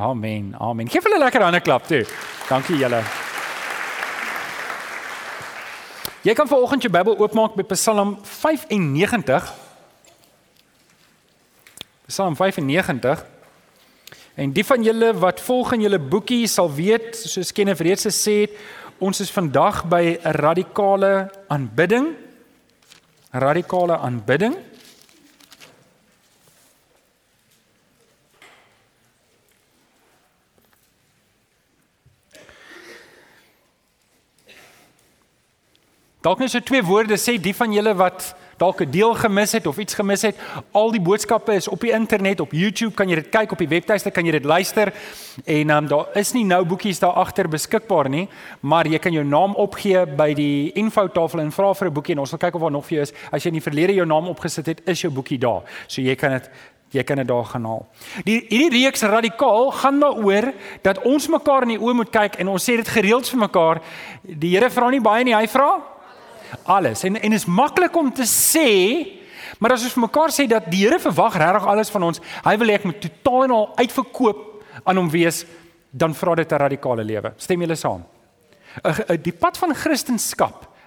Amen. Amen. Geef hulle lekker hande klap toe. Dankie julle. Jy kan vanoggend jou Bybel oopmaak by Psalm 95. Psalm 95. En die van julle wat volg in julle boekie sal weet, soos Kenneth reeds gesê het, ons is vandag by 'n radikale aanbidding. Radikale aanbidding. Dalk net so twee woorde sê die van julle wat dalk 'n deel gemis het of iets gemis het. Al die boodskappe is op die internet, op YouTube kan jy dit kyk, op die webtuiste kan jy dit luister. En um, daar is nie nou boekies daar agter beskikbaar nie, maar jy kan jou naam opgee by die infotafel en vra vir 'n boekie en ons sal kyk of daar nog vir jou is. As jy in die verlede jou naam opgesit het, is jou boekie daar. So jy kan dit jy kan dit daar gaan haal. Die hierdie reeks radikaal gaan daaroor dat ons mekaar in die oë moet kyk en ons sê dit gereeld vir mekaar. Die Here vra nie baie nie, hy vra alles. En en is maklik om te sê, maar as ons vir mekaar sê dat die Here verwag regtig alles van ons, hy wil hê ek moet totaal en al uitverkoop aan hom wees, dan vra dit 'n radikale lewe. Stem julle saam? Die pad van Christendom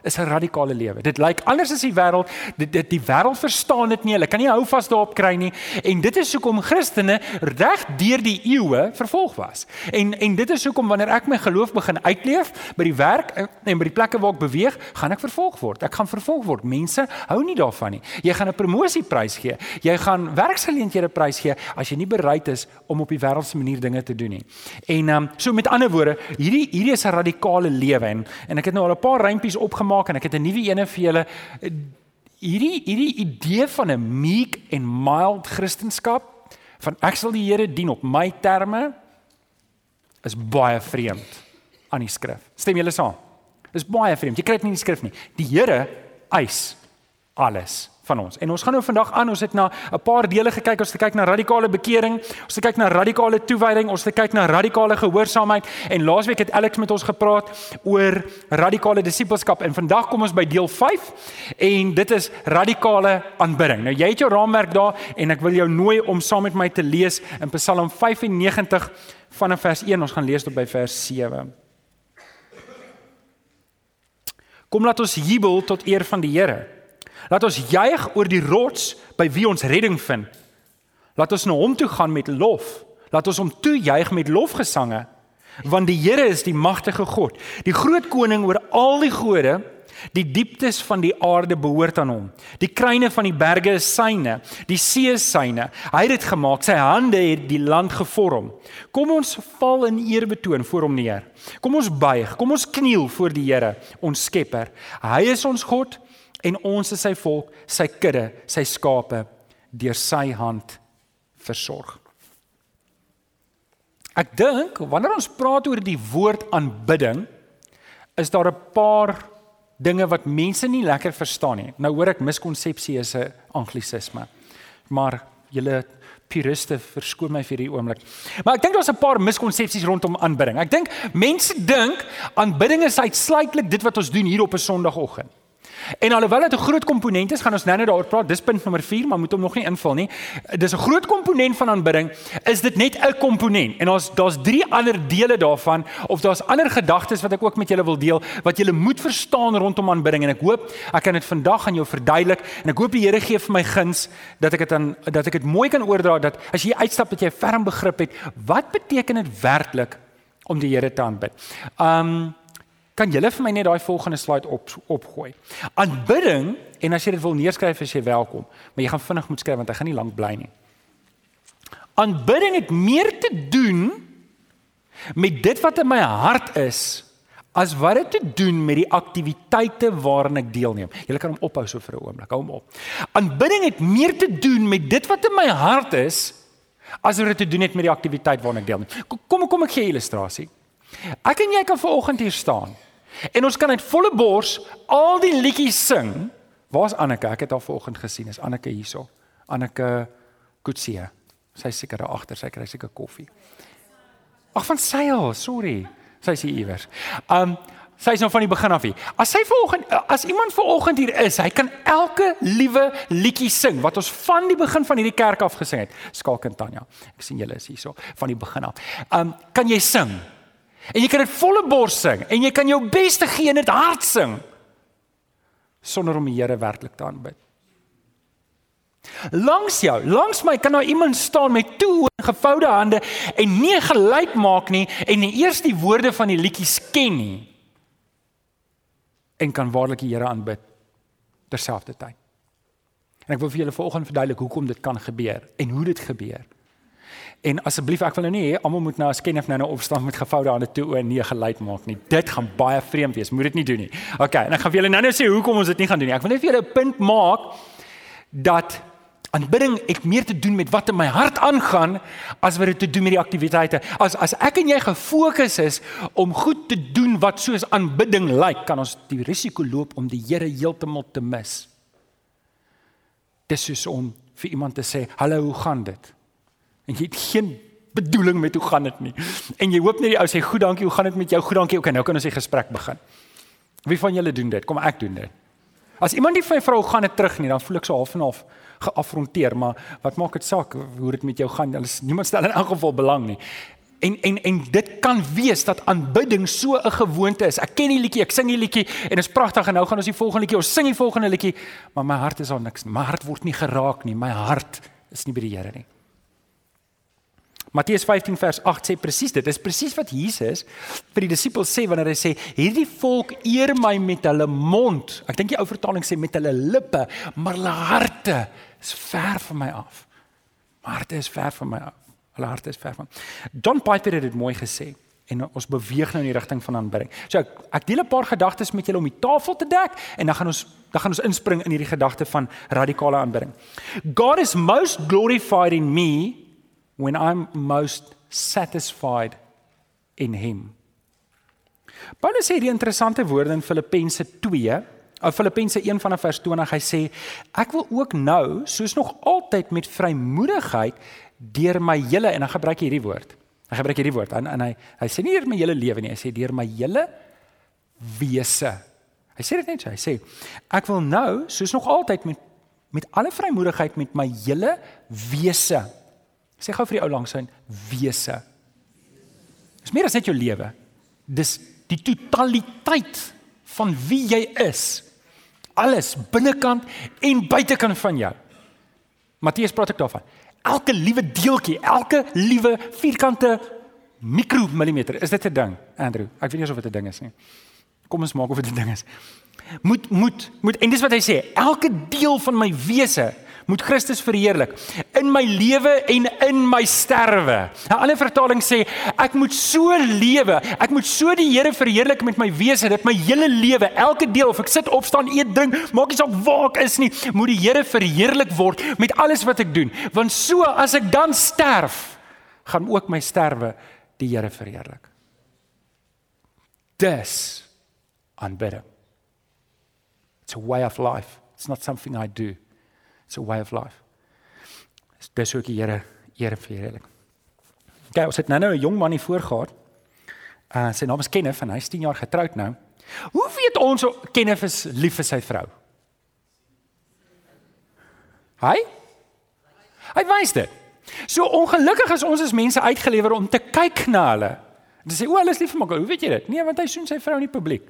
is 'n radikale lewe. Dit lyk anders as die wêreld. Dit dit die wêreld verstaan dit nie. Hulle kan nie hou vas daarop kry nie. En dit is hoekom Christene reg deur die eeue vervolg was. En en dit is hoekom wanneer ek my geloof begin uitleef by die werk en by die plekke waar ek beweeg, gaan ek vervolg word. Ek gaan vervolg word. Mense hou nie daarvan nie. Jy gaan 'n promosieprys gee. Jy gaan werksgeleenthede prys gee as jy nie bereid is om op die wêreldse manier dinge te doen nie. En um, so met ander woorde, hierdie hierdie is 'n radikale lewe en en ek het nou al 'n paar rympies opgemaak maak en ek het 'n nuwe ene vir julle hierdie hierdie idee van 'n meek en mild kristendom van ek sal die Here dien op my terme is baie vreemd aan die skrif. Stem julle saam? Is baie vreemd. Jy kry dit nie in die skrif nie. Die Here eis alles van ons. En ons gaan nou vandag aan, ons het na 'n paar dele gekyk. Ons het gekyk na radikale bekering, ons het gekyk na radikale toewyding, ons het gekyk na radikale gehoorsaamheid en laasweek het Alex met ons gepraat oor radikale disippelskap en vandag kom ons by deel 5 en dit is radikale aanbidding. Nou jy het jou raamwerk daar en ek wil jou nooi om saam met my te lees in Psalm 95 vanaf vers 1. Ons gaan lees tot by vers 7. Kom laat ons jubel tot eer van die Here. Laat ons juig oor die rots by wie ons redding vind. Laat ons na hom toe gaan met lof. Laat ons hom toejuig met lofgesange, want die Here is die magtige God, die groot koning oor al die gode. Die dieptes van die aarde behoort aan hom. Die kruine van die berge is syne, die see is syne. Hy het dit gemaak. Sy hande het die land gevorm. Kom ons val in eerbetoon voor hom neer. Kom ons buig, kom ons kniel voor die Here, ons Skepper. Hy is ons God en ons is sy volk, sy kudde, sy skape deur sy hand versorg. Ek dink wanneer ons praat oor die woord aanbidding, is daar 'n paar dinge wat mense nie lekker verstaan nie. Nou hoor ek miskonsepsie is 'n anglisisme. Maar julle puriste verskoon my vir hierdie oomblik. Maar ek dink daar's 'n paar miskonsepsies rondom aanbidding. Ek dink mense dink aanbidding is uitsluitlik dit wat ons doen hier op 'n Sondagoggend. En alhoewel dit 'n groot komponent is, gaan ons nou net daaroor praat. Dis punt nommer 4, maar moet hom nog nie invul nie. Dis 'n groot komponent van aanbidding. Is dit net 'n komponent? En daar's daar's drie ander dele daarvan of daar's ander gedagtes wat ek ook met julle wil deel wat julle moet verstaan rondom aanbidding en ek hoop ek kan dit vandag aan jou verduidelik en ek hoop die Here gee vir my guns dat ek dit aan dat ek dit mooi kan oordra dat as jy uitstap dat jy 'n ferm begrip het wat beteken dit werklik om die Here te aanbid. Um Kan julle vir my net daai volgende slide op opgooi? Aanbidding en as jy dit wil neerskryf as jy welkom, maar jy gaan vinnig moet skryf want hy gaan nie lank bly nie. Aanbidding het meer te doen met dit wat in my hart is as wat dit te doen met die aktiwiteite waaraan ek deelneem. Julle kan hom ophou so vir 'n oomblik. Hou hom op. Aanbidding het meer te doen met dit wat in my hart is as wat dit te doen het met die aktiwiteit waaraan ek deelneem. Kom kom ek gee 'n illustrasie. Ek en jy kan vanoggend hier staan en ons kan uit volle bors al die liedjies sing. Waar's Anneke? Ek het haar vanoggend gesien. Is Anneke hierso? Anneke Kutsie. Sy is seker daar agter. Sy kry seker koffie. Ag van Seil, sorry. Sy is hier iewers. Um Sy is nou van die begin af hier. As sy vanoggend as iemand vanoggend hier is, hy kan elke liewe liedjie sing wat ons van die begin van hierdie kerk af gesing het. Skalk en Tanya. Ek sien julle is hierso van die begin af. Um kan jy sing? En jy kan dit volle bors sing en jy kan jou beste gee in dit hard sing sonder om die Here werklik te aanbid. Langs jou, langs my kan daar iemand staan met toe gevoude hande en nie gelyk maak nie en nie eers die woorde van die liedjies ken nie en kan waarlik die Here aanbid terselfdertyd. En ek wil vir julle vanoggend verduidelik hoekom dit kan gebeur en hoe dit gebeur. En asseblief ek wil nou nie hê almal moet nou as ken of nou nou opstaan met gevoude hande toe en nie gelyk maak nie. Dit gaan baie vreemd wees. Moet dit nie doen nie. OK, en ek gaan vir julle nou nou sê hoekom ons dit nie gaan doen nie. Ek wil net vir julle 'n punt maak dat aanbidding het meer te doen met wat in my hart aangaan as wat dit te doen met die aktiwiteite. As as ek en jy gefokus is om goed te doen wat soos aanbidding lyk, kan ons die risiko loop om die Here heeltemal te mis. Dis soos om vir iemand te sê, "Hallo, hoe gaan dit?" En jy het geen bedoeling met hoe gaan dit nie. En jy hoop net die ou sê, "Goed, dankie, hoe gaan dit met jou? Goed, dankie." Okay, nou kan ons die gesprek begin. Wie van julle doen dit? Kom ek doen dit. As iemand nie vir my vra hoe gaan dit terug nie, dan voel ek so half en half geafronteer, maar wat maak dit saak hoe dit met jou gaan? Hulle niemand stel in elk geval belang nie. En en en dit kan wees dat aanbidding so 'n gewoonte is. Ek ken die liedjie, ek sing die liedjie en dit is pragtig en nou gaan ons die volgende liedjie, ons sing die volgende liedjie, maar my hart is al niks nie. My hart word nie geraak nie. My hart is nie by die Here nie. Matteus 15 vers 8 sê presies dit. Dit is presies wat Jesus vir die disippels sê wanneer hy sê hierdie volk eer my met hulle mond. Ek dink die ou vertaling sê met hulle lippe, maar hulle harte is ver van my af. My hart is ver van my af. Hulle hart is ver van. John Piper het dit mooi gesê en ons beweeg nou in die rigting van aanbidding. So ek, ek deel 'n paar gedagtes met julle om die tafel te dek en dan gaan ons dan gaan ons inspring in hierdie gedagte van radikale aanbidding. God is most glorified in me when I'm most satisfied in him. Paulus sê die interessante woorde in Filippense 2 In Filippense 1 vanaf vers 20 hy sê ek wil ook nou soos nog altyd met vrymoedigheid deur my hele en dan gebruik hy hierdie woord. Hy gebruik hierdie woord en en hy hy sê nie deur my hele lewe nie, hy sê deur my hele wese. Hy sê dit net so, hy sê ek wil nou soos nog altyd met met alle vrymoedigheid met my hele wese. Sê gou vir die ou langs in wese. Dis meer as net jou lewe. Dis die totaliteit van wie jy is alles binnekant en buitekant van jou. Matteus praat ek daarvan. Elke liewe deeltjie, elke liewe vierkante mikromillimeter, is dit 'n ding, Andrew? Ek weet nie of dit 'n ding is nie. Kom ons maak of dit 'n ding is. Moet moet moet en dis wat hy sê, elke deel van my wese moet Christus verheerlik in my lewe en in my sterwe. 'n Ander vertaling sê ek moet so lewe, ek moet so die Here verheerlik met my wese dat my hele lewe, elke deel of ek sit opstaan, eet, drink, maak nie saak waar ek is nie, moet die Here verheerlik word met alles wat ek doen. Want so as ek dan sterf, gaan ook my sterwe die Here verheerlik. Dis aanbidding. It's a way of life. It's not something I do. It's a way of life. Dis ook die Here eer vir hierdie. Kyk, ons het nou nou 'n jong man hier voor gehad. Uh sy naam is Kenneth en hy's 10 jaar getroud nou. Hoe weet ons Kenneth is lief vir sy vrou? Hy? Hy wys dit. So ongelukkig is ons as mense uitgelewer om te kyk na hulle. En te sê, "O, hulle is lief vir mekaar." Hoe weet jy dit? Nee, want hy soen sy vrou in die publiek.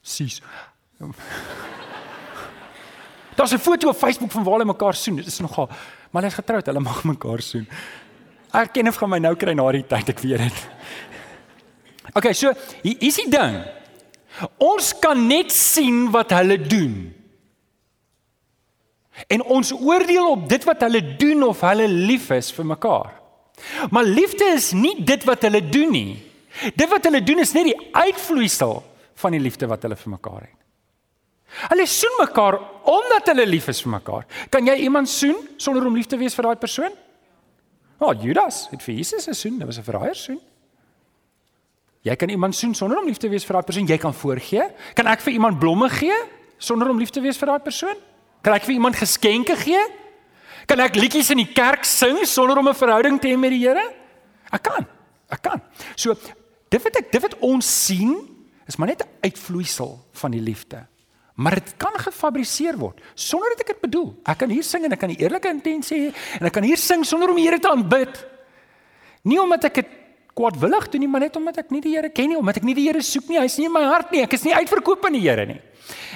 Sis. Daar's 'n foto op Facebook van waar hulle mekaar soen. Dit is nogal maar hulle is getroud, hulle mag mekaar soen. Ek ken of gaan my nou kry na die tyd, ek weet dit. Okay, so hier is die ding. Ons kan net sien wat hulle doen. En ons oordeel op dit wat hulle doen of hulle lief is vir mekaar. Maar liefde is nie dit wat hulle doen nie. Dit wat hulle doen is net die uitvloeisel van die liefde wat hulle vir mekaar het. Hulle soen mekaar omdat hulle lief is vir mekaar. Kan jy iemand soen sonder om lief te wees vir daai persoon? Ja, oh, Judas het vir Jesus gesoen, dit was 'n verraaier soen. Jy kan iemand soen sonder om lief te wees vir daai persoon. Jy kan voorgee. Kan ek vir iemand blomme gee sonder om lief te wees vir daai persoon? Kan ek vir iemand geskenke gee? Kan ek liedjies in die kerk sing sonder om 'n verhouding te hê met die Here? Ek kan. Ek kan. So dit wat ek dit wat ons sien is maar net 'n uitvloeisel van die liefde. Maar dit kan gefabriseer word sonder dat ek dit bedoel. Ek kan hier sing en ek kan 'n eerlike intensie hê en ek kan hier sing sonder om die Here te aanbid. Nie omdat ek dit kwaadwillig doen nie, maar net omdat ek nie die Here ken nie, omdat ek nie die Here soek nie. Hy's nie in my hart nie. Ek is nie uitverkoop aan die Here nie.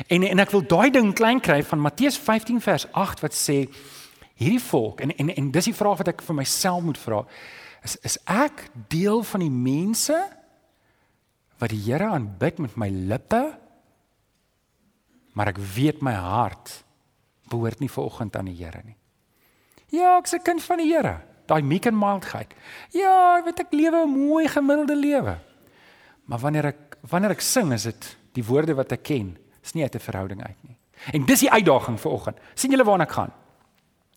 En en ek wil daai ding klein kry van Matteus 15 vers 8 wat sê hierdie volk en en en dis die vraag wat ek vir myself moet vra is is ek deel van die mense wat die Here aanbid met my lippe maar ek weet my hart behoort nie vanoggend aan die Here nie. Ja, ek's 'n kind van die Here, daai meek en mildheid. Ja, ek weet ek lewe 'n mooi gemiddelde lewe. Maar wanneer ek wanneer ek sing, is dit die woorde wat ek ken, is nie uit 'n verhouding uit nie. En dis die uitdaging vir oggend. sien julle waarna ek gaan?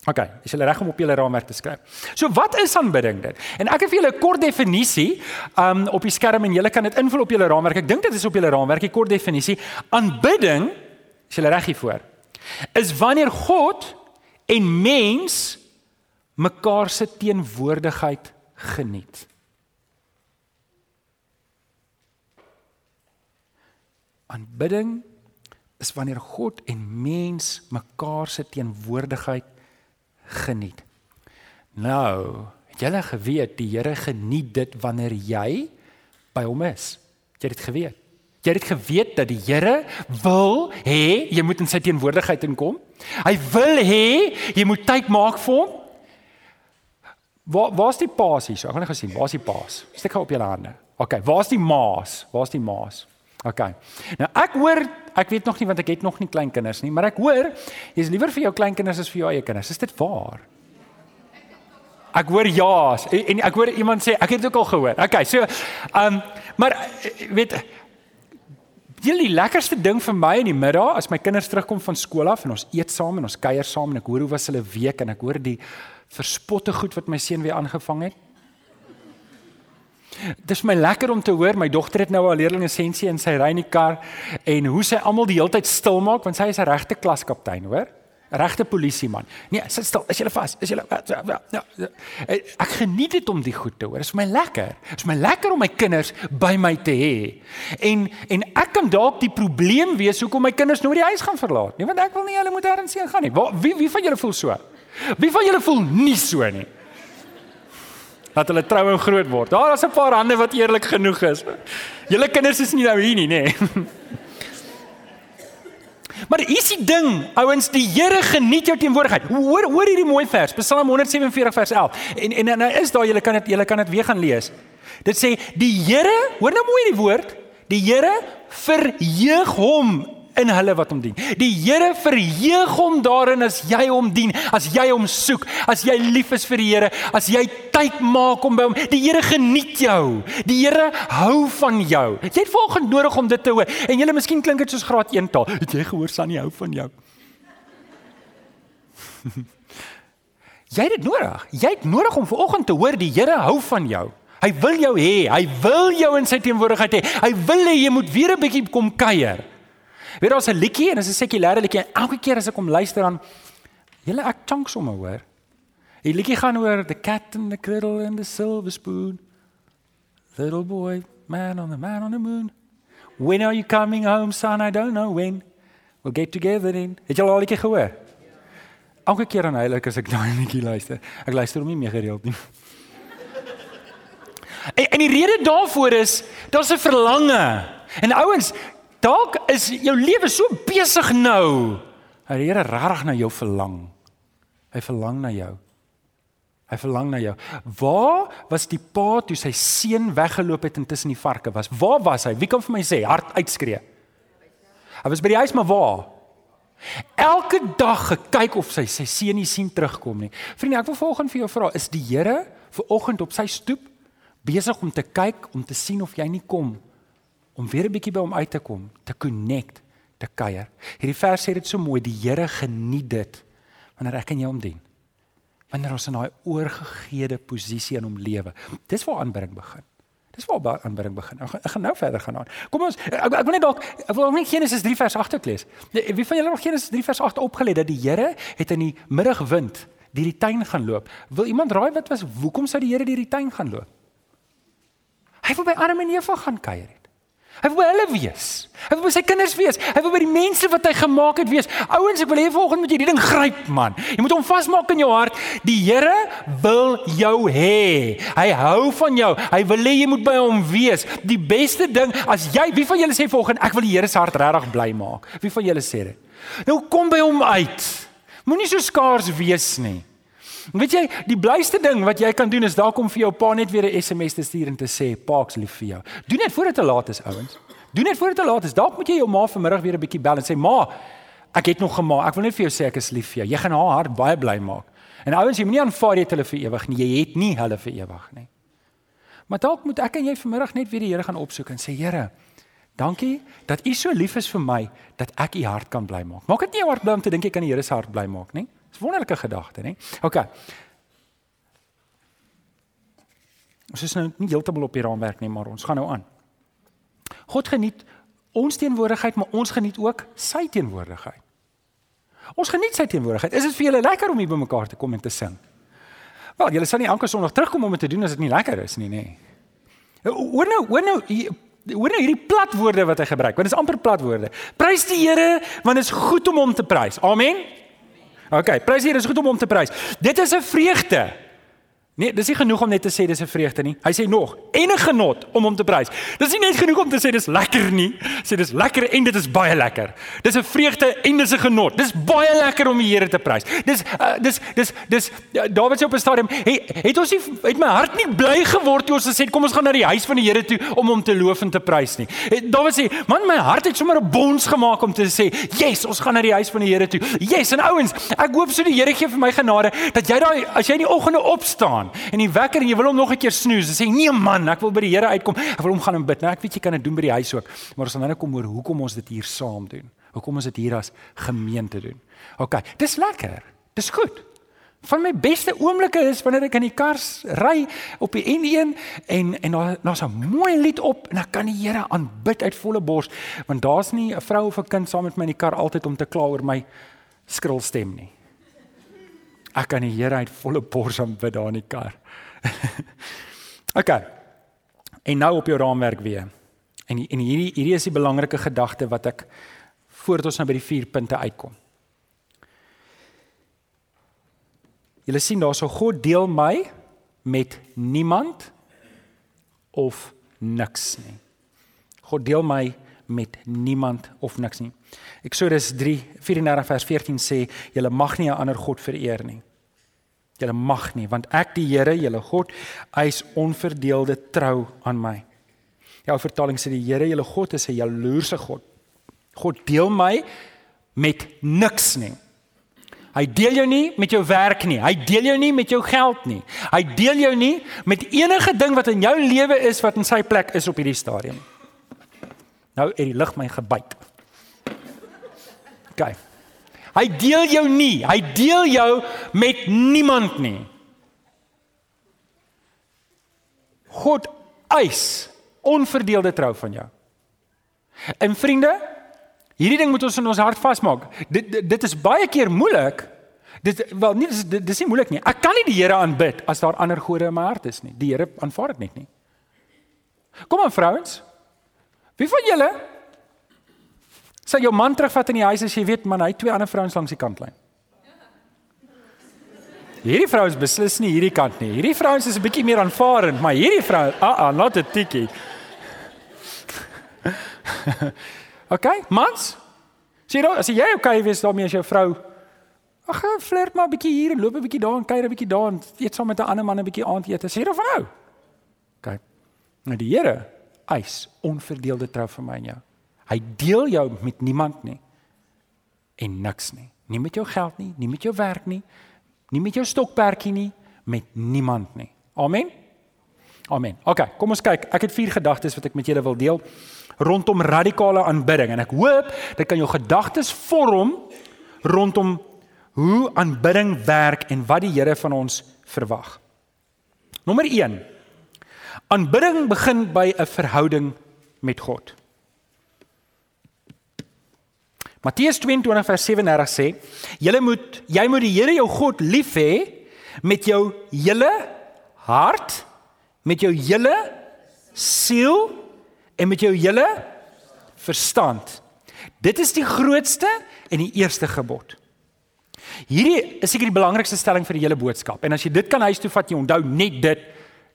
OK, is julle reg om op julle raamwerk te skryf? So wat is aanbidding dit? En ek het vir julle 'n kort definisie um op die skerm en julle kan dit invul op julle raamwerk. Ek dink dit is op julle raamwerk, 'n kort definisie. Aanbidding, is julle reg hiervoor? Is wanneer God en mens mekaar se teenwoordigheid geniet. Aanbidding is wanneer God en mens mekaar se teenwoordigheid geniet. Nou, het jy al geweet die Here geniet dit wanneer jy by hom is? Het jy dit geweet? Jy het geweet dat die Here wil hê jy moet in sy teenwoordigheid inkom. Hy wil hê jy moet tyd maak vir hom. Waar waar's die paas hier? So, ek het net gesien, waar's die paas? Steek gou op julle hande. OK, waar's die maas? Waar's die maas? OK. Nou ek hoor, ek weet nog nie want ek het nog nie klein kinders nie, maar ek hoor jy's liewer vir jou klein kinders as vir jou eie kinders. Is dit waar? Ek hoor ja en, en ek hoor iemand sê ek het dit ook al gehoor. OK, so ehm um, maar weet Jy die lekkerste ding vir my in die middag as my kinders terugkom van skool af en ons eet saam en ons kuier saam en ek hoor hoe was hulle week en ek hoor die verspotte goed wat my seun weer aangevang het. Dis my lekker om te hoor my dogter het nou al leerling lisensie in sy die kar en hoe sy almal die hele tyd stil maak want sy is 'n regte klaskaptein, hoor? Regte polisieman. Nee, sit stil. Is jy vas? Is jy ja, ja, ja. Ek geniet dit om die goed te hoor. Dit is my lekker. Dit is my lekker om my kinders by my te hê. En en ek kan dalk die probleem wees hoekom my kinders nooit die huis gaan verlaat nie, want ek wil nie hulle moet ergens heen gaan nie. Wie wie van julle voel so? Wie van julle voel nie so nie? dat hulle trou en groot word. Daar is 'n paar hande wat eerlik genoeg is. Julle kinders is nie nou hier nie, nê. Nee. Maar is die ding, ouens, die Here geniet jou teenwoordigheid. Hoor hoor hierdie mooi vers, Psalm 147 vers 11. En en nou is daar, julle kan dit julle kan dit weer gaan lees. Dit sê die Here, hoor nou mooi die woord, die Here verheug hom in hulle wat hom dien. Die Here verheug hom daarin as jy hom dien, as jy hom soek, as jy lief is vir die Here, as jy tyd maak om by hom. Die Here geniet jou. Die Here hou van jou. Jy het volgens nodig om dit te hoor. En jy, miskien klink dit soos graad 1 taal. Het jy gehoor Sannie hou van jou? jy het dit nodig. Jy het nodig om vanoggend te hoor die Here hou van jou. Hy wil jou hê. Hy wil jou in sy teenwoordigheid hê. Hy wil hê jy moet weer 'n bietjie kom kuier. Weet daar's 'n liedjie en dit is 'n sekulêre liedjie. Elke keer as ek hom luister dan julle ek chunk sommer hoor. Die liedjie gaan oor the cat and the cradle and the silver spoon. Little boy, man on the man on the moon. When are you coming home son? I don't know when. We'll get together in. Het jy al 'n liedjie gehoor? Elke keer dan heilig as ek daai liedjie luister. Ek luister hom nie meer gereeld nie. En, en die rede daarvoor is daar's 'n verlange. En ouens, Dalk is jou lewe so besig nou. Die Here regtig na jou verlang. Hy verlang na jou. Hy verlang na jou. Waar was die pa toe sy seun weggeloop het intussen die varke was? Waar was hy? Wie kan vir my sê hard uitskree? Hy was by die huis maar waar? Elke dag gekyk of sy sy seun nie sien terugkom nie. Vriende, ek wil volgens vir jou vra, is die Here ver oggend op sy stoep besig om te kyk om te sien of jy nie kom om weer 'n bietjie by hom uit te kom, te connect, te kuier. Hierdie vers sê dit so mooi, die Here geniet dit wanneer ek en jy hom dien. Wanneer ons in daai oorgegeede posisie in hom lewe. Dis waar aanbidding begin. Dis waar aanbidding begin. Ek, ek gaan nou verder gaan aan. Kom ons ek, ek wil net dalk ek wil net Genesis 3 vers 8 ook lees. Wie van julle nog Genesis 3 vers 8 opgelees dat die Here het in die middagwind deur die tuin gaan loop. Wil iemand raai wat was hoekom sou die Here deur die tuin gaan loop? Hy wil by Adam en Eva gaan kuier. Hy wil by hulle wees. Hy wil by sy kinders wees. Hy wil by die mense wat hy gemaak het wees. Ouens, ek wil hê vanoggend moet jy die ding gryp, man. Jy moet hom vasmaak in jou hart. Die Here wil jou hê. Hy hou van jou. Hy wil hê jy moet by hom wees. Die beste ding as jy, wie van julle sê vanoggend ek wil die Here se hart regtig bly maak? Wie van julle sê dit? Nou kom by hom uit. Moenie so skaars wees nie. Weet jy, die blyste ding wat jy kan doen is dalk om vir jou pa net weer 'n SMS te stuur en te sê, "Paaks lief vir jou." Doen dit voor dit te laat is, ouens. Doen dit voor dit te laat is. Dalk moet jy jou ma vanmiddag weer 'n bietjie bel en sê, "Ma, ek het nog gemaak. Ek wil net vir jou sê ek is lief vir jou. Jy gaan haar hart baie bly maak." En ouens, jy moenie aanvaar jy het hulle vir ewig nie. Jy het nie hulle vir ewig nie. Maar dalk moet ek en jy vanmiddag net weer die Here gaan opsoek en sê, "Here, dankie dat U so lief is vir my dat ek U hart kan bly maak." Maak dit nie jou hart bly om te dink jy kan die Here se hart bly maak nie. Dis wonderlike gedagte, né? OK. Ons is nou nie heeltemal op die raamwerk nie, maar ons gaan nou aan. God geniet ons teenwoordigheid, maar ons geniet ook sy teenwoordigheid. Ons geniet sy teenwoordigheid. Is dit vir julle lekker om hier bymekaar te kom en te sing? Wel, julle sal nie elke Sondag terugkom om dit te doen as dit nie lekker is nie, nê. Hoor nou, hoor nou, hoor nou hierdie plat woorde wat hy gebruik, want dit is amper plat woorde. Prys die Here, want dit is goed om hom te prys. Amen. OK, prys die Here, dit is goed om hom te prys. Dit is 'n vreugde. Nee, dis nie genoeg om net te sê dis 'n vreugde nie. Hy sê nog, en 'n genot om hom te prys. Dis nie net genoeg om te sê dis lekker nie. Sê dis lekker en dit is baie lekker. Dis 'n vreugde en dis 'n genot. Dis baie lekker om die Here te prys. Dis uh, dis dis dis uh, Dawid sê op 'n stadium, hey, het ons nie het my hart nie bly geword toe ons gesê kom ons gaan na die huis van die Here toe om hom te loof en te prys nie. Dawid sê, man my hart het sommer 'n bons gemaak om te sê, "Yes, ons gaan na die huis van die Here toe." Yes, en ouens, ek hoop so die Here gee vir my genade dat jy daai as jy in die oggende opstaan staan en die wekker en jy wil hom nog 'n keer snoes. Jy sê nee man, ek wil by die Here uitkom. Ek wil hom gaan en bid. Nou ek weet jy kan dit doen by die huis ook, maar ons gaan nou kom oor hoekom ons dit hier saam doen. Hoekom ons dit hier as gemeente doen. OK, dis lekker. Dis goed. Van my beste oomblikke is wanneer ek in die kar ry op die N1 en en daar daar's 'n mooi lied op en ek kan die Here aanbid uit volle bors want daar's nie 'n vrou of 'n kind saam met my in die kar altyd om te kla oor my skril stem nie. Ek kan die Here uit volle bors aanbid daar in die kar. OK. En nou op jou raamwerk weer. En en hierdie hierdie is die belangrike gedagte wat ek voordat ons nou by die vier punte uitkom. Julle sien daarso God deel my met niemand of niks nie. God deel my met niemand of niks nie. Eksodus 3:34 vers 14 sê julle mag nie 'n ander god vereer nie. Julle mag nie want ek die Here, julle God, eis onverdeelde trou aan my. Jou vertaling sê die Here, julle God is 'n jaloerse God. God deel my met niks nie. Hy deel jou nie met jou werk nie. Hy deel jou nie met jou geld nie. Hy deel jou nie met enige ding wat in jou lewe is wat in sy plek is op hierdie stadium. Nou het die lig my gebyt. OK. Hy deel jou nie. Hy deel jou met niemand nie. God eis onverdeelde trou van jou. En vriende, hierdie ding moet ons in ons hart vasmaak. Dit, dit dit is baie keer moeilik. Dit wel nie dis dis nie moeilik nie. Ek kan nie die Here aanbid as daar ander gode in my hart is nie. Die Here aanvaar dit net nie. Kom aan vrouens. Wie van julle sal jou man terugvat in die huis as jy weet man hy het twee ander vrouens langs die kantlyn? Hierdie vrou is beslis nie hierdie kant nie. Hierdie vrouens is 'n bietjie meer aanvaarend, maar hierdie vrou, ah ah, not a tikkie. okay, mans? Sien jy, as jy okay wees daarmee as jou vrou Ag, flirt maar 'n bietjie hier en loop 'n bietjie daar en kuier 'n bietjie daar en eet saam met 'n ander man 'n bietjie aandete. Sê jy dan van nou? OK. Nou die Here eis onverdeelde trou vir my en jou. Hy deel jou met niemand nie en niks nie. Nie met jou geld nie, nie met jou werk nie, nie met jou stokperdjie nie, met niemand nie. Amen. Amen. OK, kom ons kyk. Ek het vier gedagtes wat ek met julle wil deel rondom radikale aanbidding en ek hoop dit kan jou gedagtes vorm rondom hoe aanbidding werk en wat die Here van ons verwag. Nommer 1. Aanbidding begin by 'n verhouding met God. Matteus 22 vers 37 sê: "Julle moet jy moet die Here jou God lief hê met jou hele hart, met jou hele siel en met jou hele verstand. Dit is die grootste en die eerste gebod. Hierdie is seker die belangrikste stelling vir die hele boodskap. En as jy dit kan huis toe vat, jy onthou net dit,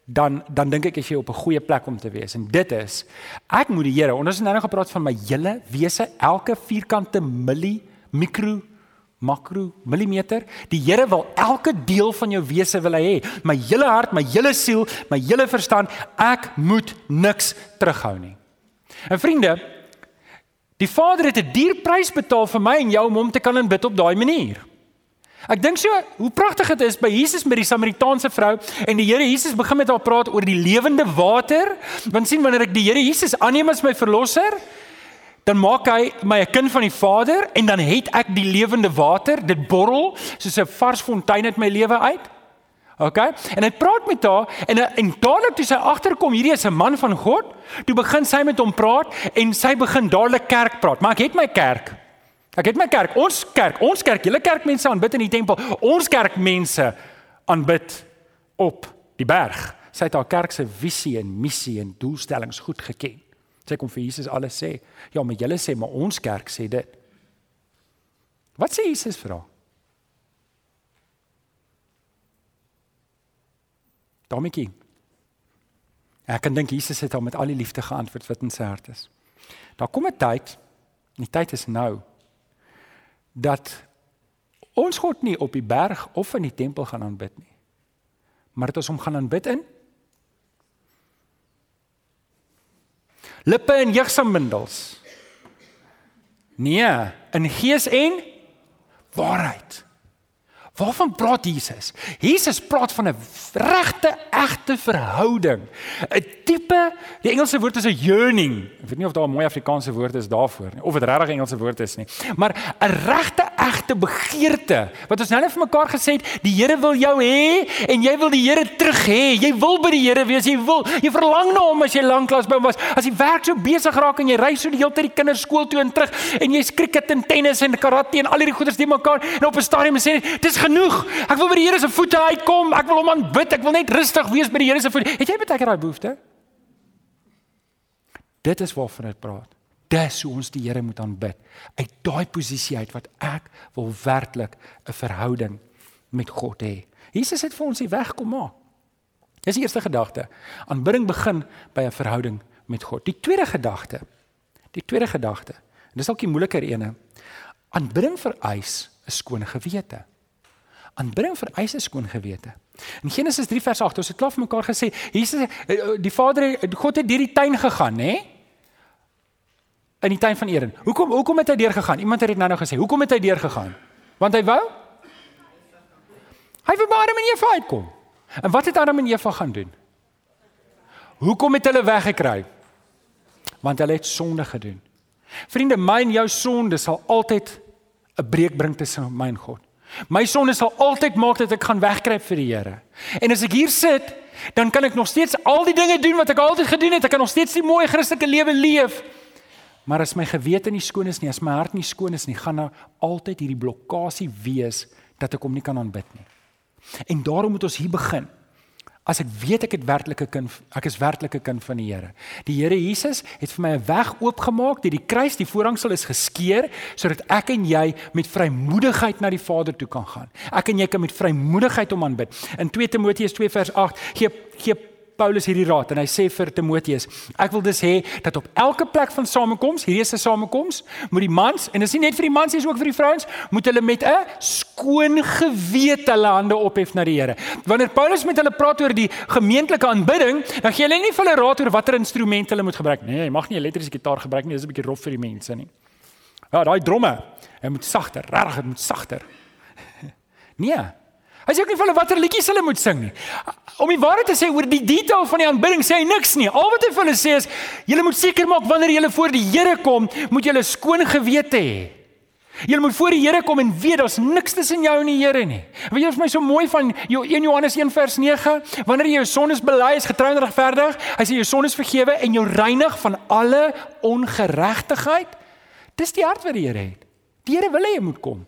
dan dan dink ek as jy op 'n goeie plek om te wees. En dit is ek moet die Here, ons het nou nog gepraat van my hele wese, elke vierkante milli, mikro, makro, millimeter. Die Here wil elke deel van jou wese wil hy hê. My hele hart, my hele siel, my hele verstand, ek moet niks terughou nie. En vriende, die Vader het 'n duur prys betaal vir my en jou om hom te kan aanbid op daai manier. Ek dink so hoe pragtig dit is by Jesus met die Samaritaanse vrou en die Here Jesus begin met haar praat oor die lewende water. Want sien wanneer ek die Here Jesus aanneem as my verlosser, dan maak hy my 'n kind van die Vader en dan het ek die lewende water, dit borrel soos 'n vars fontein uit my lewe uit. OK? En hy praat met haar en en dadelik toe sy agterkom, hierdie is 'n man van God, toe begin sy met hom praat en sy begin dadelik kerk praat. Maar ek het my kerk. Ek het my kerk, ons kerk, ons kerk, julle kerkmense aanbid in die tempel. Ons kerkmense aanbid op die berg. Sy het haar kerk se visie en missie en doelstellings goed geken. Sy kom vir Jesus alles sê. Ja, maar julle sê maar ons kerk sê dit. Wat sê Jesus vir haar? Domikie. Ek kan dink Jesus het hom met al die liefde geantwoord wat in sy hart is. Daar kom 'n tyd, die tyd is nou dat ons God nie op die berg of in die tempel gaan aanbid nie. Maar dit ons hom gaan aanbid in lippe en jeugsamindels. Nee, in gees en waarheid. Waarvan praat Jesus? Jesus praat van 'n regte, egte verhouding. 'n Tipe, die Engelse woord is 'n yearning. Ek weet nie of daar 'n mooi Afrikaanse woord is daarvoor nie of dit regtig 'n Engelse woord is nie. Maar 'n regte, egte begeerte. Wat ons nou net vir mekaar gesê het, die Here wil jou hê en jy wil die Here terug hê. Jy wil by die Here wees. Jy wil jy verlang na hom as jy lanklaas by hom was. As jy werk so besig raak en jy ry so die hele tyd die kinders skool toe en terug en jy's cricket en tennis en karate en al hierdie goeders die mekaar en op 'n stadium sê dis genoeg. Ek wil by die Here se voete uitkom. Ek wil hom aanbid. Ek wil net rustig wees by die Here se voete. Het jy baie keer daai behoefte? Dit is waarvan ek praat. Dis hoe ons die Here moet aanbid. Uit daai posisie uit wat ek wil werklik 'n verhouding met God hê. Jesus het vir ons die weg kom maak. Dis die eerste gedagte. Aanbidding begin by 'n verhouding met God. Die tweede gedagte. Die tweede gedagte. En dis dalk die moeiliker ene. Aanbidding vereis 'n skoon gewete. Aanbidding vereis 'n skoon gewete. In Genesis 3 vers 8, ons het klaar vir mekaar gesê, Jesus eh, die Vader God het deur die tuin gegaan, hè? in die tuin van Eden. Hoekom hoekom het hy deur gegaan? Iemand het dit nou nou gesê. Hoekom het hy deur gegaan? Want hy wou Hy wou maar met Eva uitkom. En wat het Adam en Eva gaan doen? Hoekom het hulle weggekry? Want hulle het sonde gedoen. Vriende, my en jou sonde sal altyd 'n breek bring tussen my en God. My sonde sal altyd maak dat ek gaan wegkruip vir die Here. En as ek hier sit, dan kan ek nog steeds al die dinge doen wat ek altyd gedoen het. Ek kan nog steeds die mooi Christelike lewe leef. Maar as my gewete nie skoon is nie, as my hart nie skoon is nie, gaan daar altyd hierdie blokkade wees dat ek hom nie kan aanbid nie. En daarom moet ons hier begin. As ek weet ek het werklike kind, ek is werklike kind van die Here. Die Here Jesus het vir my 'n weg oopgemaak deur die kruis, die voorhangsel is geskeur sodat ek en jy met vrymoedigheid na die Vader toe kan gaan. Ek en jy kan met vrymoedigheid hom aanbid. In 2 Timoteus 2 vers 8 gee gee Paulus hierdie raad en hy sê vir Timoteus, ek wil dus hê dat op elke plek van samekoms, hierdie is 'n samekoms, moet die mans en dis nie net vir die mans dis ook vir die vrouens, moet hulle met 'n skoon gewete hulle hande ophef na die Here. Wanneer Paulus met hulle praat oor die gemeentelike aanbidding, dan gee hy nie vir hulle raad oor watter instrumente hulle moet gebruik nie. Jy mag nie 'n elektriese gitaar gebruik nie, dis 'n bietjie rof vir die mense nie. Ja, daai dromme, hy moet sagter, regtig, dit moet sagter. Nee. Hy sê ook nie vir hulle watter liedjies hulle moet sing nie om die waarheid te sê oor die detail van die aanbidding sê hy niks nie. Al wat hy vir hulle sê is julle moet seker maak wanneer julle voor die Here kom, moet julle skoon gewete hê. Julle moet voor die Here kom en weet daar's niks tussen jou en die Here nie. Weet jy vir my so mooi van 1 Johannes 1 vers 9, wanneer jy jou sondes bely is getrou en regverdig, hy sê jou sondes vergewe en jou reinig van alle ongeregtigheid. Dis die hart wat die Here het. Die Here wil hê jy moet kom.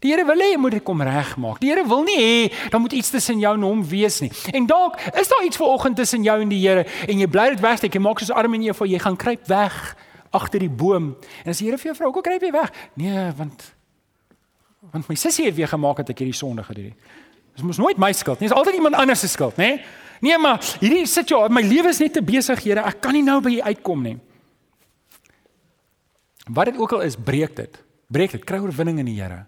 Die Here wil hê jy moet dit kom regmaak. Die Here wil nie hê dan moet iets tussen jou en hom wees nie. En dalk is daar iets vanoggend tussen jou en die Here en jy bly dit wegsteek. Jy maak soos arm en Eva, jy gaan kruip weg agter die boom. En as die Here vir jou vra, "Kom kruip jy weg?" Nee, want want my sussie het weer gemaak dat ek hierdie sonde gedoen het. Dit mos nooit my skuld nie. Dit is altyd iemand anders se skuld, nê? Nee, maar hierdie sit jou, my lewe is net te besig, Here. Ek kan nie nou by U uitkom nie. Wat dit ook al is, breek dit. Breek dit. Kry oorwinning in die Here.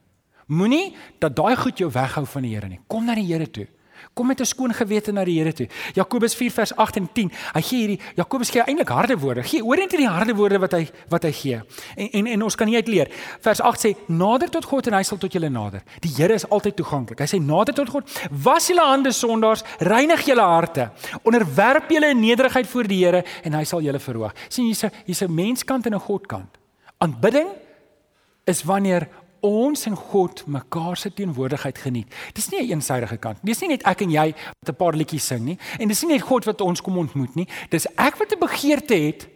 Moenie dat daai goed jou weghou van die Here nie. Kom na die Here toe. Kom met 'n skoon gewete na die Here toe. Jakobus 4 vers 8 en 10. Hy gee hierdie Jakobus gee eintlik harde woorde. Gee oor net die harde woorde wat hy wat hy gee. En en en ons kan nie uitleer. Vers 8 sê: "Nader tot God en hy sal tot julle nader." Die Here is altyd toeganklik. Hy sê: "Nader tot God, was julle hande sondaars, reinig julle harte, onderwerp julle in nederigheid voor die Here en hy sal julle verhoog." sien hier's 'n hier's 'n menskant en 'n godkant. Aanbidding is wanneer ons en God mekaar se teenwoordigheid geniet. Dis nie 'n eensydige kant. Dis nie net ek en jy wat 'n paar liedjies sing nie en dis nie net God wat ons kom ontmoet nie. Dis ek wat 'n begeerte het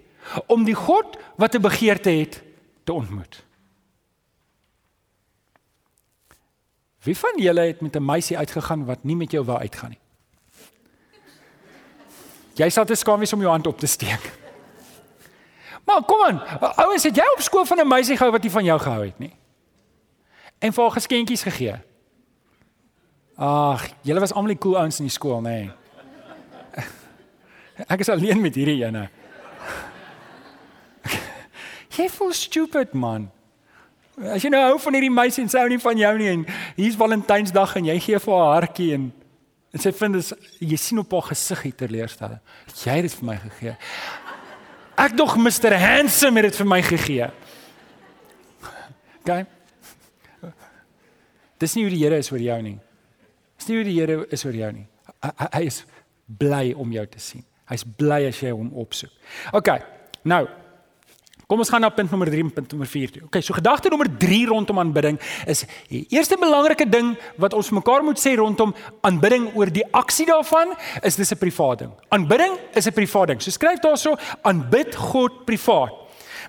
om die God wat 'n begeerte het te ontmoet. Wie van julle het met 'n meisie uitgegaan wat nie met jou wou uitgaan nie? Jy sal te skaam wees om jou hand op te steek. Maar kom aan, ouens, het jy op skool van 'n meisie gehou wat nie van jou gehou het nie? En vir haar geskenkies gegee. Ag, julle was almal die cool ouens in die skool, nê? Nee. Ek is alleen met hierdie ene. Jy voel stupid man. As jy nou hou van hierdie meisie en sy hou nie van jou nie en hier's Valentynsdag en jy gee vir haar hartjie en en sy vind dit jy sien op haar gesig hier teleurstelling. Jy het dit vir my gegee. Ek dog Mr Handsome het dit vir my gegee. OK. Dis nie hoe die Here is oor jou nie. Dis nie hoe die Here is oor jou nie. Hy, hy is bly om jou te sien. Hy's bly as jy hom opsoek. OK. Nou, Kom ons gaan na punt nommer 3 en punt nommer 4 toe. Okay, so gedagte nommer 3 rondom aanbidding is die eerste belangrike ding wat ons mekaar moet sê rondom aanbidding oor die aksie daarvan is dis 'n privaat ding. Aanbidding is 'n privaat ding. So skryf daarso aanbid God privaat.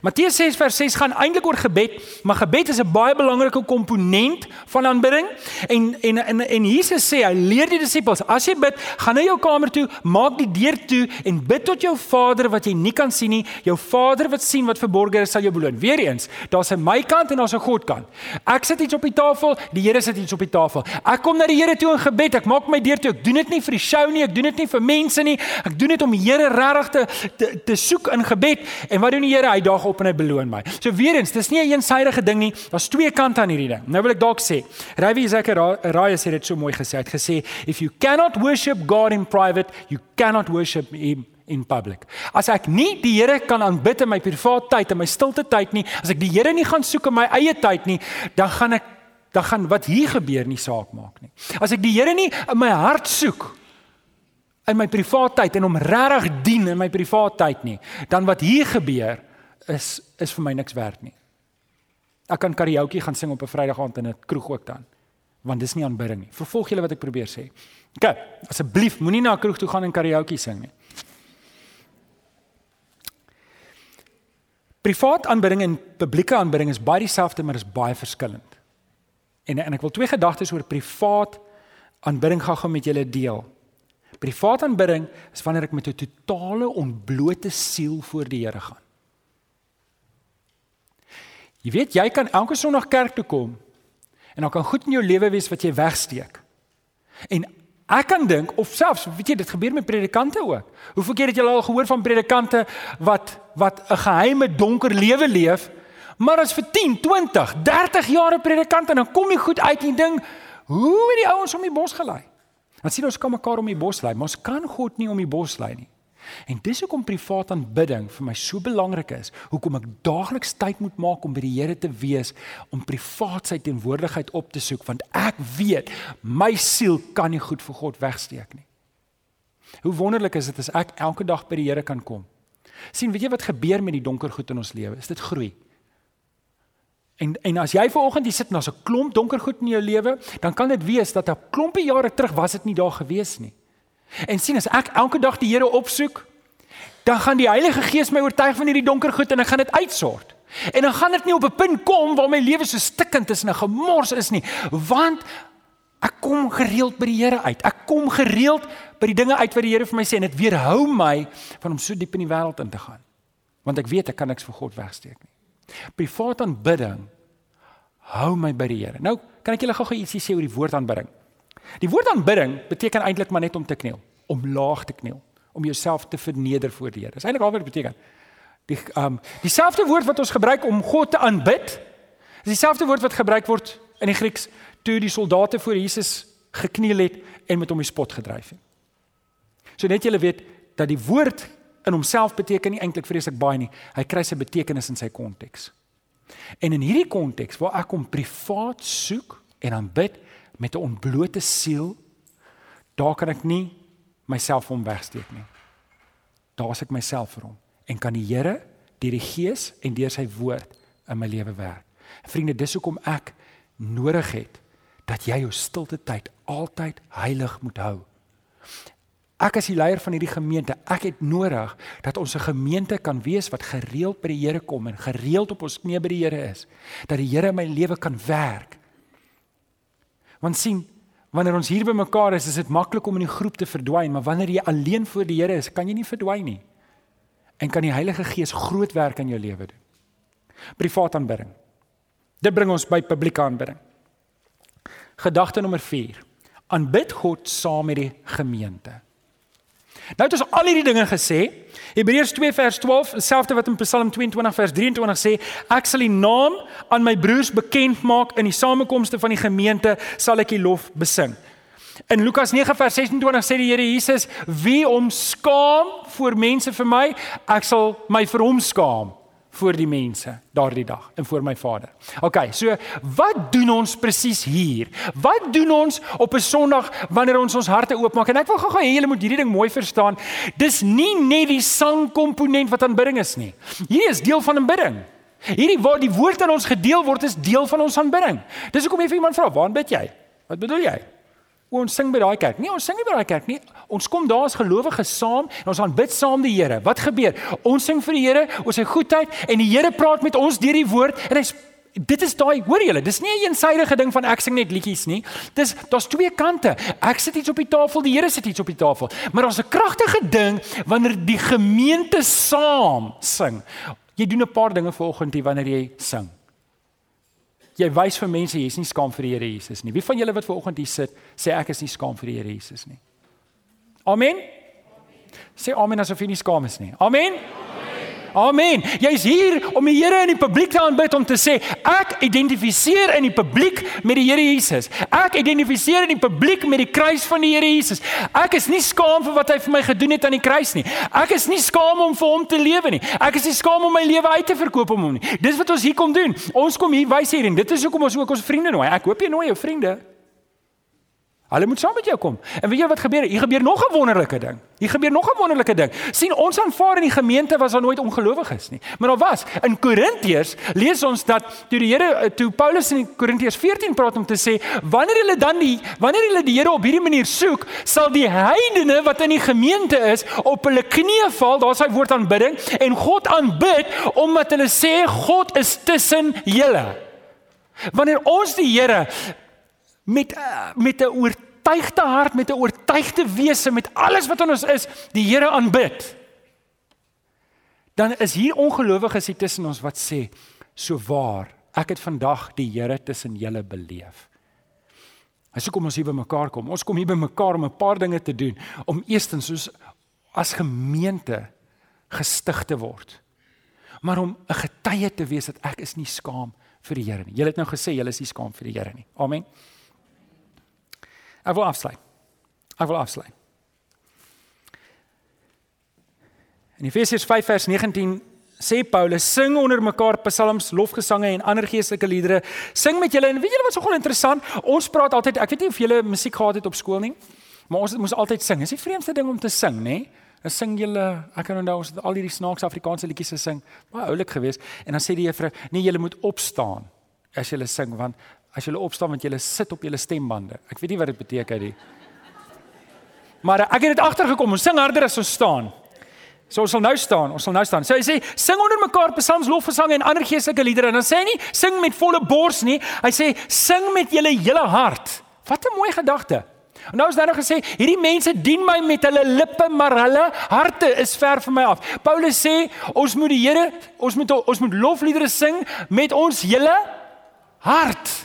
Matteus 6 vers 6 gaan eintlik oor gebed, maar gebed is 'n baie belangrike komponent van aanbidding. En en en en Jesus sê hy leer die disippels, as jy bid, gaan na jou kamer toe, maak die deur toe en bid tot jou Vader wat jy nie kan sien nie. Jou Vader wat sien wat verborge is, sal jou beloon. Weereens, daar's 'n my kant en daar's 'n God kant. Ek sit iets op die tafel, die Here sit iets op die tafel. Ek kom na die Here toe in gebed. Ek maak my deur toe. Ek doen dit nie vir die show nie, ek doen dit nie vir mense nie. Ek doen dit om die Here regtig te, te te soek in gebed. En wat doen die Here? Hy daag op en hy beloon my. So weer eens, dis nie 'n een eensidedige ding nie. Daar's twee kante aan hierdie ding. Nou wil ek dalk sê, Ravi Zachariah sê dit so mooi gesê. Hy het gesê, if you cannot worship God in private, you cannot worship him in public. As ek nie die Here kan aanbid in my privaat tyd en my stilte tyd nie, as ek die Here nie gaan soek in my eie tyd nie, dan gaan ek dan gaan wat hier gebeur nie saak maak nie. As ek die Here nie in my hart soek in my privaat tyd en hom regtig dien in my privaat tyd nie, dan wat hier gebeur is is vir my niks werd nie. Ek kan karaoke gaan sing op 'n Vrydag aand in 'n kroeg ook dan. Want dis nie aanbidding nie. Vervolg julle wat ek probeer sê. OK, asseblief moenie na 'n kroeg toe gaan en karaoke sing nie. Privaat aanbidding en publieke aanbidding is baie dieselfde, maar is baie verskillend. En en ek wil twee gedagtes oor privaat aanbidding gou-gou met julle deel. Privaat aanbidding is wanneer ek met 'n totale ontblote siel voor die Here gaan. Jy weet jy kan elke Sondag kerk toe kom en dan kan goed in jou lewe wees wat jy wegsteek. En ek kan dink of selfs weet jy dit gebeur met predikante ook. Hoeveel keer het jy al gehoor van predikante wat wat 'n geheime donker lewe leef, maar as vir 10, 20, 30 jaar 'n predikant en dan kom jy goed uit en ding, hoe het die ouens om die bos gelei? Dan sien ons kan mekaar om die bos lei, maar ons kan God nie om die bos lei nie. En dis hoekom privaat aanbidding vir my so belangrik is. Hoekom ek daagliks tyd moet maak om by die Here te wees, om privaat sy teenwoordigheid op te soek want ek weet my siel kan nie goed vir God wegsteek nie. Hoe wonderlik is dit as ek elke dag by die Here kan kom. sien, weet jy wat gebeur met die donker goed in ons lewe? Is dit groei? En en as jy vanoggend hier sit en daar's 'n klomp donker goed in jou lewe, dan kan dit wees dat 'n klompie jare terug was dit nie daar gewees nie. En sien as ek elke dag die Here opsoek, dan gaan die Heilige Gees my oortuig van hierdie donker goed en ek gaan dit uitsort. En dan gaan dit nie op 'n punt kom waar my lewe so stikkend is en 'n gemors is nie, want ek kom gereeld by die Here uit. Ek kom gereeld by die dinge uit wat die Here vir my sê en dit weerhou my van om so diep in die wêreld in te gaan. Want ek weet ek kan niks vir God wegsteek nie. Privaat aanbidding hou my by die Here. Nou, kan ek julle gou-gou ietsie sê oor die woord aanbidding? Die woord aanbidding beteken eintlik maar net om te kniel, om laag te kniel, om jouself te verneder voor die Here. Dis eintlik al wat dit beteken. Die um dieselfde woord wat ons gebruik om God te aanbid, is dieselfde woord wat gebruik word in die Grieks toe die soldate voor Jesus gekniel het en met hom die spot gedryf het. So net julle weet dat die woord in homself beteken nie eintlik vreeslik baie nie. Hy kry sy betekenis in sy konteks. En in hierdie konteks waar ek hom privaat soek en aanbid met 'n ontblote siel, daar kan ek nie myself hom wegsteek nie. Daar is ek myself vir hom en kan die Here deur die Gees en deur sy woord in my lewe werk. Vriende, dis hoekom ek nodig het dat jy jou stilte tyd altyd heilig moet hou. Ek as die leier van hierdie gemeente, ek het nodig dat ons 'n gemeente kan wees wat gereeld by die Here kom en gereeld op ons knieë by die Here is. Dat die Here in my lewe kan werk. Want sien, wanneer ons hier by mekaar is, is dit maklik om in die groep te verdwyn, maar wanneer jy alleen voor die Here is, kan jy nie verdwyn nie en kan die Heilige Gees groot werk in jou lewe doen. Privaat aanbidding. Dit bring ons by publieke aanbidding. Gedagte nommer 4. Aanbid God saam met die gemeente. Nou het ons al hierdie dinge gesê. Hebreërs 2 vers 12, dieselfde wat in Psalm 22 vers 23 sê, ek sal die naam aan my broers bekend maak in die samekomste van die gemeente sal ek die lof besing. In Lukas 9 vers 26 sê die Here Jesus: "Wie om skaam voor mense vir my, ek sal my vir hom skaam voor die mense daardie dag en voor my Vader." OK, so wat doen ons presies hier? Wat doen ons op 'n Sondag wanneer ons ons harte oopmaak? En ek wil gou-gou hê julle moet hierdie ding mooi verstaan. Dis nie net die sangkomponent wat aanbidding is nie. Hierdie is deel van aanbidding. Hierdie waar die woord aan ons gedeel word is deel van ons aanbidding. Dis hoekom jy vir iemand vra, "Waar bid jy?" Wat bedoel jy? O, ons sing by daai kerk. Nee, ons sing nie by daai kerk nie. Ons kom daar as gelowiges saam en ons aanbid saam die Here. Wat gebeur? Ons sing vir die Here oor sy goedheid en die Here praat met ons deur die woord en hy dit is daai, hoor julle, dis nie 'n eensidedige ding van ek sing net liedjies nie. Dis daar's twee kante. Ek sit iets op die tafel, die Here sit iets op die tafel. Maar daar's 'n kragtige ding wanneer die gemeente saam sing. Jy doen 'n paar dinge vanoggend hier wanneer jy sing jy wys vir mense jy's nie skaam vir die Here Jesus nie. Wie van julle wat ver oggend hier sit, sê ek is nie skaam vir die Here Jesus nie. Amen. Sê amen asof jy nie skaam is nie. Amen. amen. Amen. Jy's hier om die Here in die publiek te aanbid om te sê ek identifiseer in die publiek met die Here Jesus. Ek identifiseer in die publiek met die kruis van die Here Jesus. Ek is nie skaam vir wat hy vir my gedoen het aan die kruis nie. Ek is nie skaam om vir hom te lewe nie. Ek is nie skaam om my lewe uit te verkoop om hom nie. Dis wat ons hier kom doen. Ons kom hier wys hier en dit is hoekom ons ook ons vriende nooi. Ek hoop jy nooi jou vriende. Hulle moet saam met jou kom. En weet jy wat gebeur? Hier gebeur nog 'n wonderlike ding. Hier gebeur nog 'n wonderlike ding. sien ons aanvaar in die gemeente was daar nooit ongelowiges nie. Maar daar was. In Korintiërs lees ons dat toe die Here eh, toe Paulus in Korintiërs 14 praat om te sê wanneer hulle dan die wanneer hulle die Here op hierdie manier soek, sal die heidene wat in die gemeente is op hulle knieë val, daar's hy woord aanbidding en God aanbid omdat hulle sê God is tussen julle. Wanneer ons die Here met met 'n oortuigde hart, met 'n oortuigde wese, met alles wat in ons is, die Here aanbid. Dan is hier ongelowiges hier tussen ons wat sê, "So waar, ek het vandag die Here tussen julle beleef." As ek kom ons hier by mekaar kom. Ons kom hier by mekaar om 'n paar dinge te doen, om eerstens soos as gemeente gestig te word. Maar om 'n getuie te wees dat ek is nie skaam vir die Here nie. Julle het nou gesê julle is nie skaam vir die Here nie. Amen. Ek wil afsluit. Ek wil afsluit. In Efesiërs 5 vers 19 sê Paulus sing onder mekaar psalms, lofgesange en ander geestelike liedere. Sing met julle en weet julle wat gou interessant? Ons praat altyd, ek weet nie of julle musiek gehad het op skool nie, maar ons moes altyd sing. Dis die vreemdste ding om te sing, nê? Dan sing julle, ek kan onthou ons het al hierdie snaakse Afrikaanse liedjies gesing. Baie oulik geweest en dan sê die juffrou, nee, julle moet opstaan as julle sing want as jy opstaan want jy sit op jou stembande. Ek weet nie wat dit beteken nie. Maar ek het dit agtergekom, ons sing harder as ons staan. So ons sal nou staan, ons sal nou staan. So hy sê sing onder mekaar psalms, lofgesange en ander geestelike liedere. En dan sê hy nie sing met volle bors nie. Hy sê sing met julle hele hart. Wat 'n mooi gedagte. En nou is daar nog gesê, hierdie mense dien my met hulle lippe, maar hulle harte is ver van my af. Paulus sê, ons moet die Here, ons moet ons moet lofliedere sing met ons hele hart.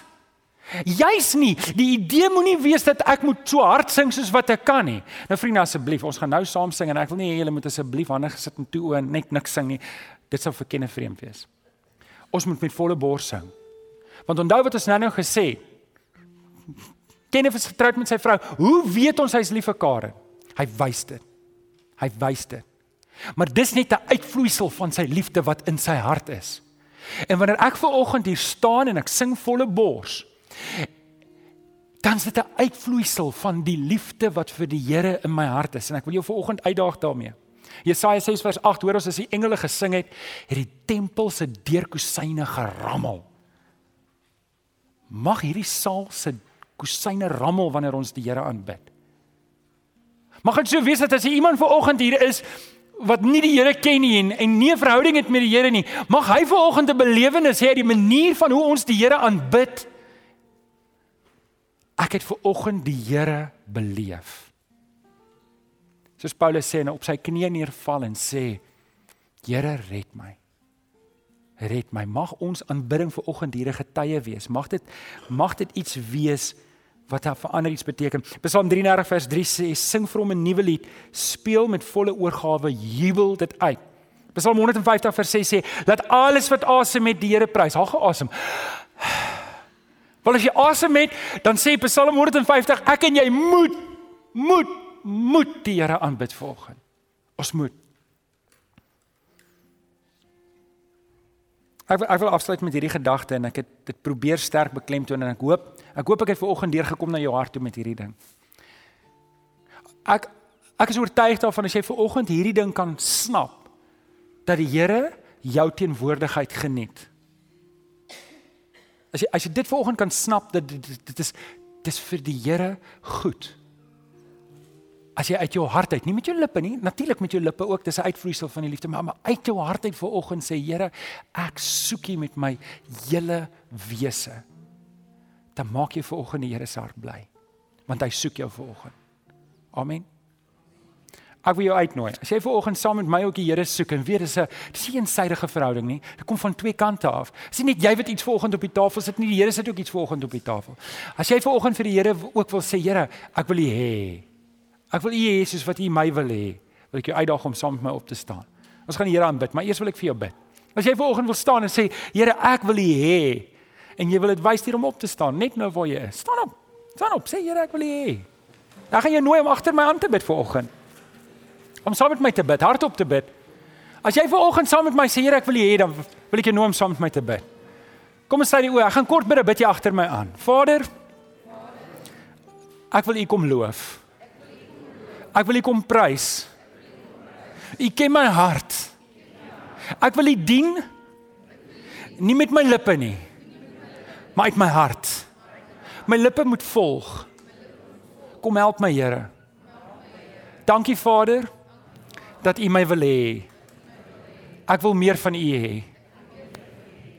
Juis nie. Die idee moenie wees dat ek moet so hard sing soos wat ek kan nie. Nou vriende asseblief, ons gaan nou saam sing en ek wil nie hê julle moet asseblief hande gesit en toe en net niks sing nie. Dit sou vir kenne vreemd wees. Ons moet met volle bors sing. Want onthou wat ons nou nou gesê. Kenneth is getroud met sy vrou. Hoe weet ons hy's lief vir Karen? Hy wys dit. Hy wys dit. Maar dis net 'n uitvloeisel van sy liefde wat in sy hart is. En wanneer ek ver oggend hier staan en ek sing volle bors, dan is dit 'n uitvloeisel van die liefde wat vir die Here in my hart is en ek wil jou vanoggend uitdaag daarmee. Jesaja 6 vers 8 hoor ons as die engele gesing het, het die tempel se deurkusyne gerammel. Mag hierdie saal se kusyne rammel wanneer ons die Here aanbid. Mag dit so wees dat as iemand vanoggend hier is wat nie die Here ken nie en, en nie 'n verhouding het met die Here nie, mag hy vanoggend 'n belewenis hê uit die manier van hoe ons die Here aanbid Ek het ver oggend die Here beleef. Soos Paulus sê en op sy knieë neerval en sê: Here, red my. Red my. Mag ons aanbidding ver oggend hier 'n getuie wees. Mag dit mag dit iets wees wat daar verander iets beteken. Psalm 33 vers 3 sê: Sing vir hom 'n nuwe lied, speel met volle oorgawe, jubel dit uit. Psalm 150 vers 6 sê: Laat alles wat asem met die Here prys. Haal geasem. Want as jy asem het, dan sê Psalm 150, ek en jy moet moet moet die Here aanbid volgens. Ons moet. Ek ek wil afsluit met hierdie gedagte en ek het dit probeer sterk beklemtoon en ek hoop ek hoop ek het vanoggend deurgekom na jou hart toe met hierdie ding. Ek ek is oortuig daarvan as jy vanoggend hierdie ding kan snap dat die Here jou teenwoordigheid geniet. As jy as jy dit vanoggend kan snap dat dit, dit, dit is dit is vir die Here goed. As jy uit jou hart uit, nie met jou lippe nie, natuurlik met jou lippe ook, dis 'n uitvloeisel van die liefde, maar, maar uit jou hart uit vanoggend sê Here, ek soek U met my hele wese. Dan maak jy vanoggend die Here se hart bly. Want hy soek jou vanoggend. Amen. Ek wil jou uitnooi. As jy ver oggend saam met my ook die Here soek en weet dis 'n dis 'n eensidedige verhouding nie. Dit kom van twee kante af. Dis nie net jy wat iets ver oggend op die tafel sit nie, die Here sit ook iets ver oggend op die tafel. As jy ver oggend vir die Here ook wil sê, Here, ek wil U hê. Ek wil U hê soos wat U my wil hê. Wil ek jou uitdaag om saam met my op te staan. Ons gaan die Here aanbid, maar eers wil ek vir jou bid. As jy ver oggend wil staan en sê, Here, ek wil U hê en jy wil dit wys hier om op te staan, net nou waar jy is. Staan op. Staan op. Sê Here, ek wil U hê. Dan gaan jy nooi om agter my aan te bid vir oggend om saam met my te bid, hardop te bid. As jy ver oggend saam met my sê Here ek wil U hê, dan wil ek jou nooi om saam met my te bid. Kom ons sluit die oë. Ek gaan kort bid, bid jy agter my aan. Vader, ek wil U kom loof. Ek wil U kom prys. U ken my hart. Ek wil U dien nie met my lippe nie, maar uit my hart. My lippe moet volg. Kom help my Here. Dankie Vader dat U my wil hê. Ek wil meer van U hê.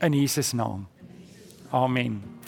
In Jesus naam. Amen.